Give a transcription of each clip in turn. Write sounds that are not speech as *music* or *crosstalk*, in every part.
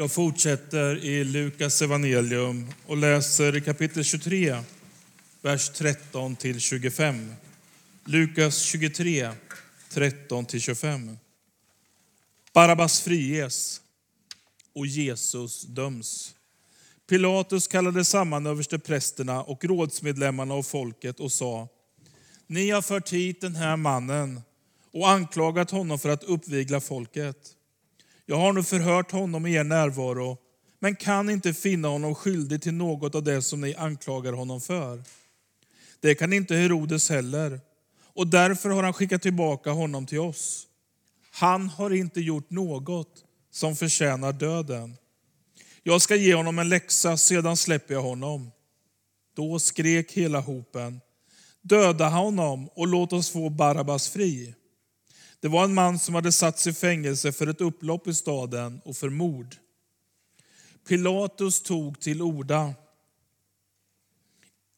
Jag fortsätter i Lukas evangelium och läser i kapitel 23, vers 13 till 25. Lukas 23, 13 till 25. Barabbas friges och Jesus döms. Pilatus kallade samman översteprästerna och rådsmedlemmarna och folket och sa Ni har fört hit den här mannen och anklagat honom för att uppvigla folket. Jag har nu förhört honom i er närvaro, men kan inte finna honom skyldig till något av det som ni anklagar honom för. Det kan inte Herodes heller, och därför har han skickat tillbaka honom till oss. Han har inte gjort något som förtjänar döden. Jag ska ge honom en läxa, sedan släpper jag honom. Då skrek hela hopen. Döda honom och låt oss få Barabbas fri. Det var en man som hade satts i fängelse för ett upplopp i staden och för mord. Pilatus tog till orda.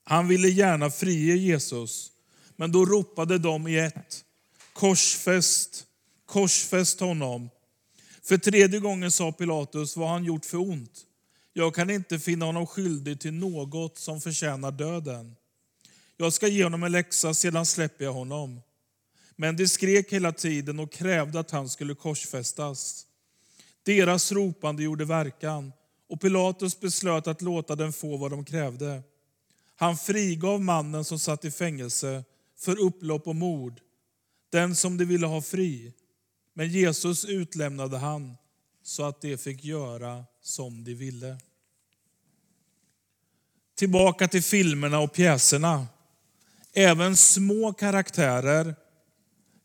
Han ville gärna frige Jesus, men då ropade de i ett. Korsfäst, korsfäst honom. För tredje gången sa Pilatus, vad han gjort för ont? Jag kan inte finna honom skyldig till något som förtjänar döden. Jag ska ge honom en läxa, sedan släpper jag honom. Men de skrek hela tiden och krävde att han skulle korsfästas. Deras ropande gjorde verkan och Pilatus beslöt att låta dem få vad de krävde. Han frigav mannen som satt i fängelse för upplopp och mord, den som de ville ha fri. Men Jesus utlämnade han så att de fick göra som de ville. Tillbaka till filmerna och pjäserna. Även små karaktärer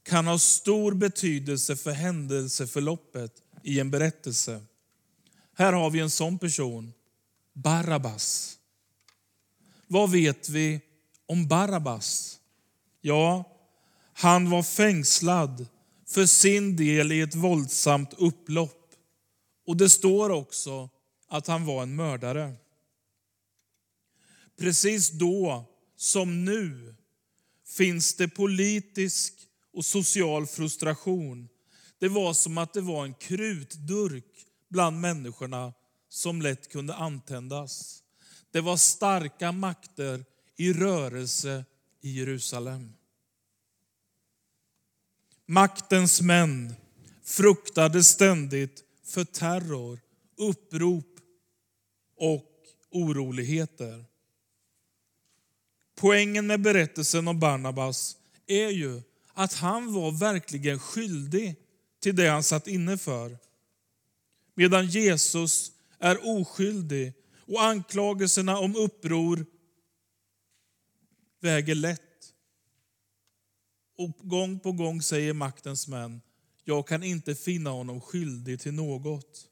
kan ha stor betydelse för händelseförloppet i en berättelse. Här har vi en sån person, Barabbas. Vad vet vi om Barabbas? Ja, han var fängslad för sin del i ett våldsamt upplopp. Och det står också att han var en mördare. Precis då som nu finns det politisk och social frustration. Det var som att det var en krutdurk bland människorna som lätt kunde antändas. Det var starka makter i rörelse i Jerusalem. Maktens män fruktade ständigt för terror, upprop och oroligheter. Poängen med berättelsen om Barnabas är ju att han var verkligen skyldig till det han satt inne för. Medan Jesus är oskyldig och anklagelserna om uppror väger lätt. Och gång på gång säger maktens män, jag kan inte finna honom skyldig till något.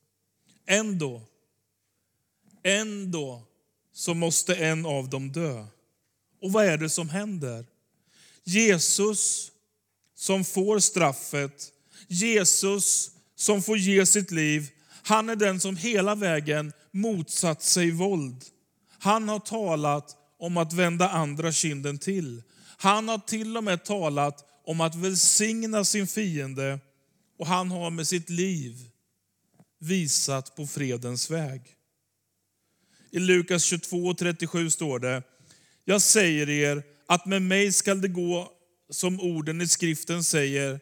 Ändå, ändå så måste en av dem dö. Och vad är det som händer? Jesus som får straffet, Jesus som får ge sitt liv, han är den som hela vägen motsatt sig våld. Han har talat om att vända andra kinden till. Han har till och med talat om att välsigna sin fiende och han har med sitt liv visat på fredens väg. I Lukas 22.37 står det, jag säger er att med mig skall det gå som orden i skriften säger,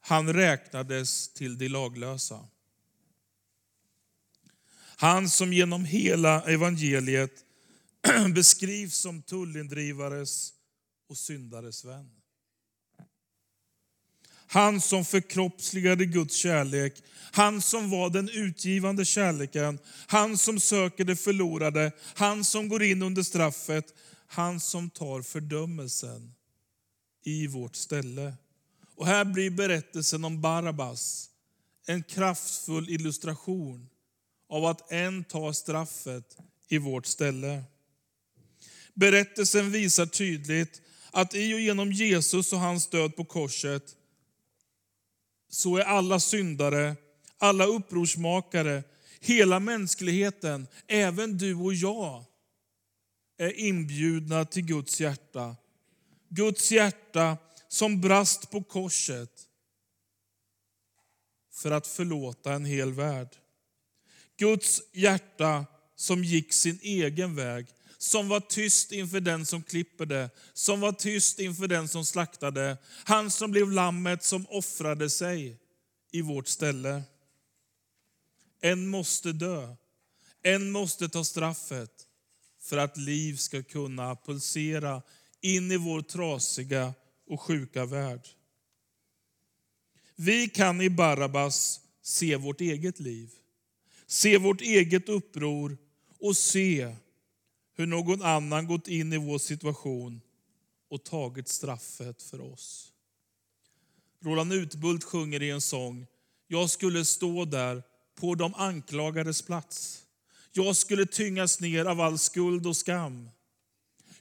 han räknades till de laglösa. Han som genom hela evangeliet *clears throat* beskrivs som tullindrivares och syndares vän. Han som förkroppsligade Guds kärlek, han som var den utgivande kärleken, han som söker det förlorade, han som går in under straffet, han som tar fördömelsen i vårt ställe. Och här blir berättelsen om Barabbas en kraftfull illustration av att en tar straffet i vårt ställe. Berättelsen visar tydligt att i och genom Jesus och hans död på korset så är alla syndare, alla upprorsmakare, hela mänskligheten, även du och jag, är inbjudna till Guds hjärta Guds hjärta som brast på korset för att förlåta en hel värld. Guds hjärta som gick sin egen väg, som var tyst inför den som klipper det, som var tyst inför den som slaktade. Han som blev lammet som offrade sig i vårt ställe. En måste dö, en måste ta straffet för att liv ska kunna pulsera in i vår trasiga och sjuka värld. Vi kan i Barabbas se vårt eget liv, se vårt eget uppror och se hur någon annan gått in i vår situation och tagit straffet för oss. Roland Utbult sjunger i en sång, jag skulle stå där på de anklagades plats. Jag skulle tyngas ner av all skuld och skam.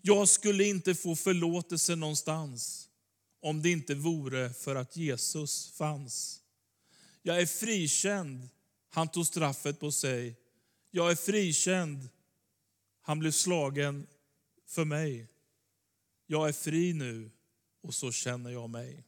Jag skulle inte få förlåtelse någonstans om det inte vore för att Jesus fanns. Jag är frikänd, han tog straffet på sig. Jag är frikänd, han blev slagen för mig. Jag är fri nu och så känner jag mig.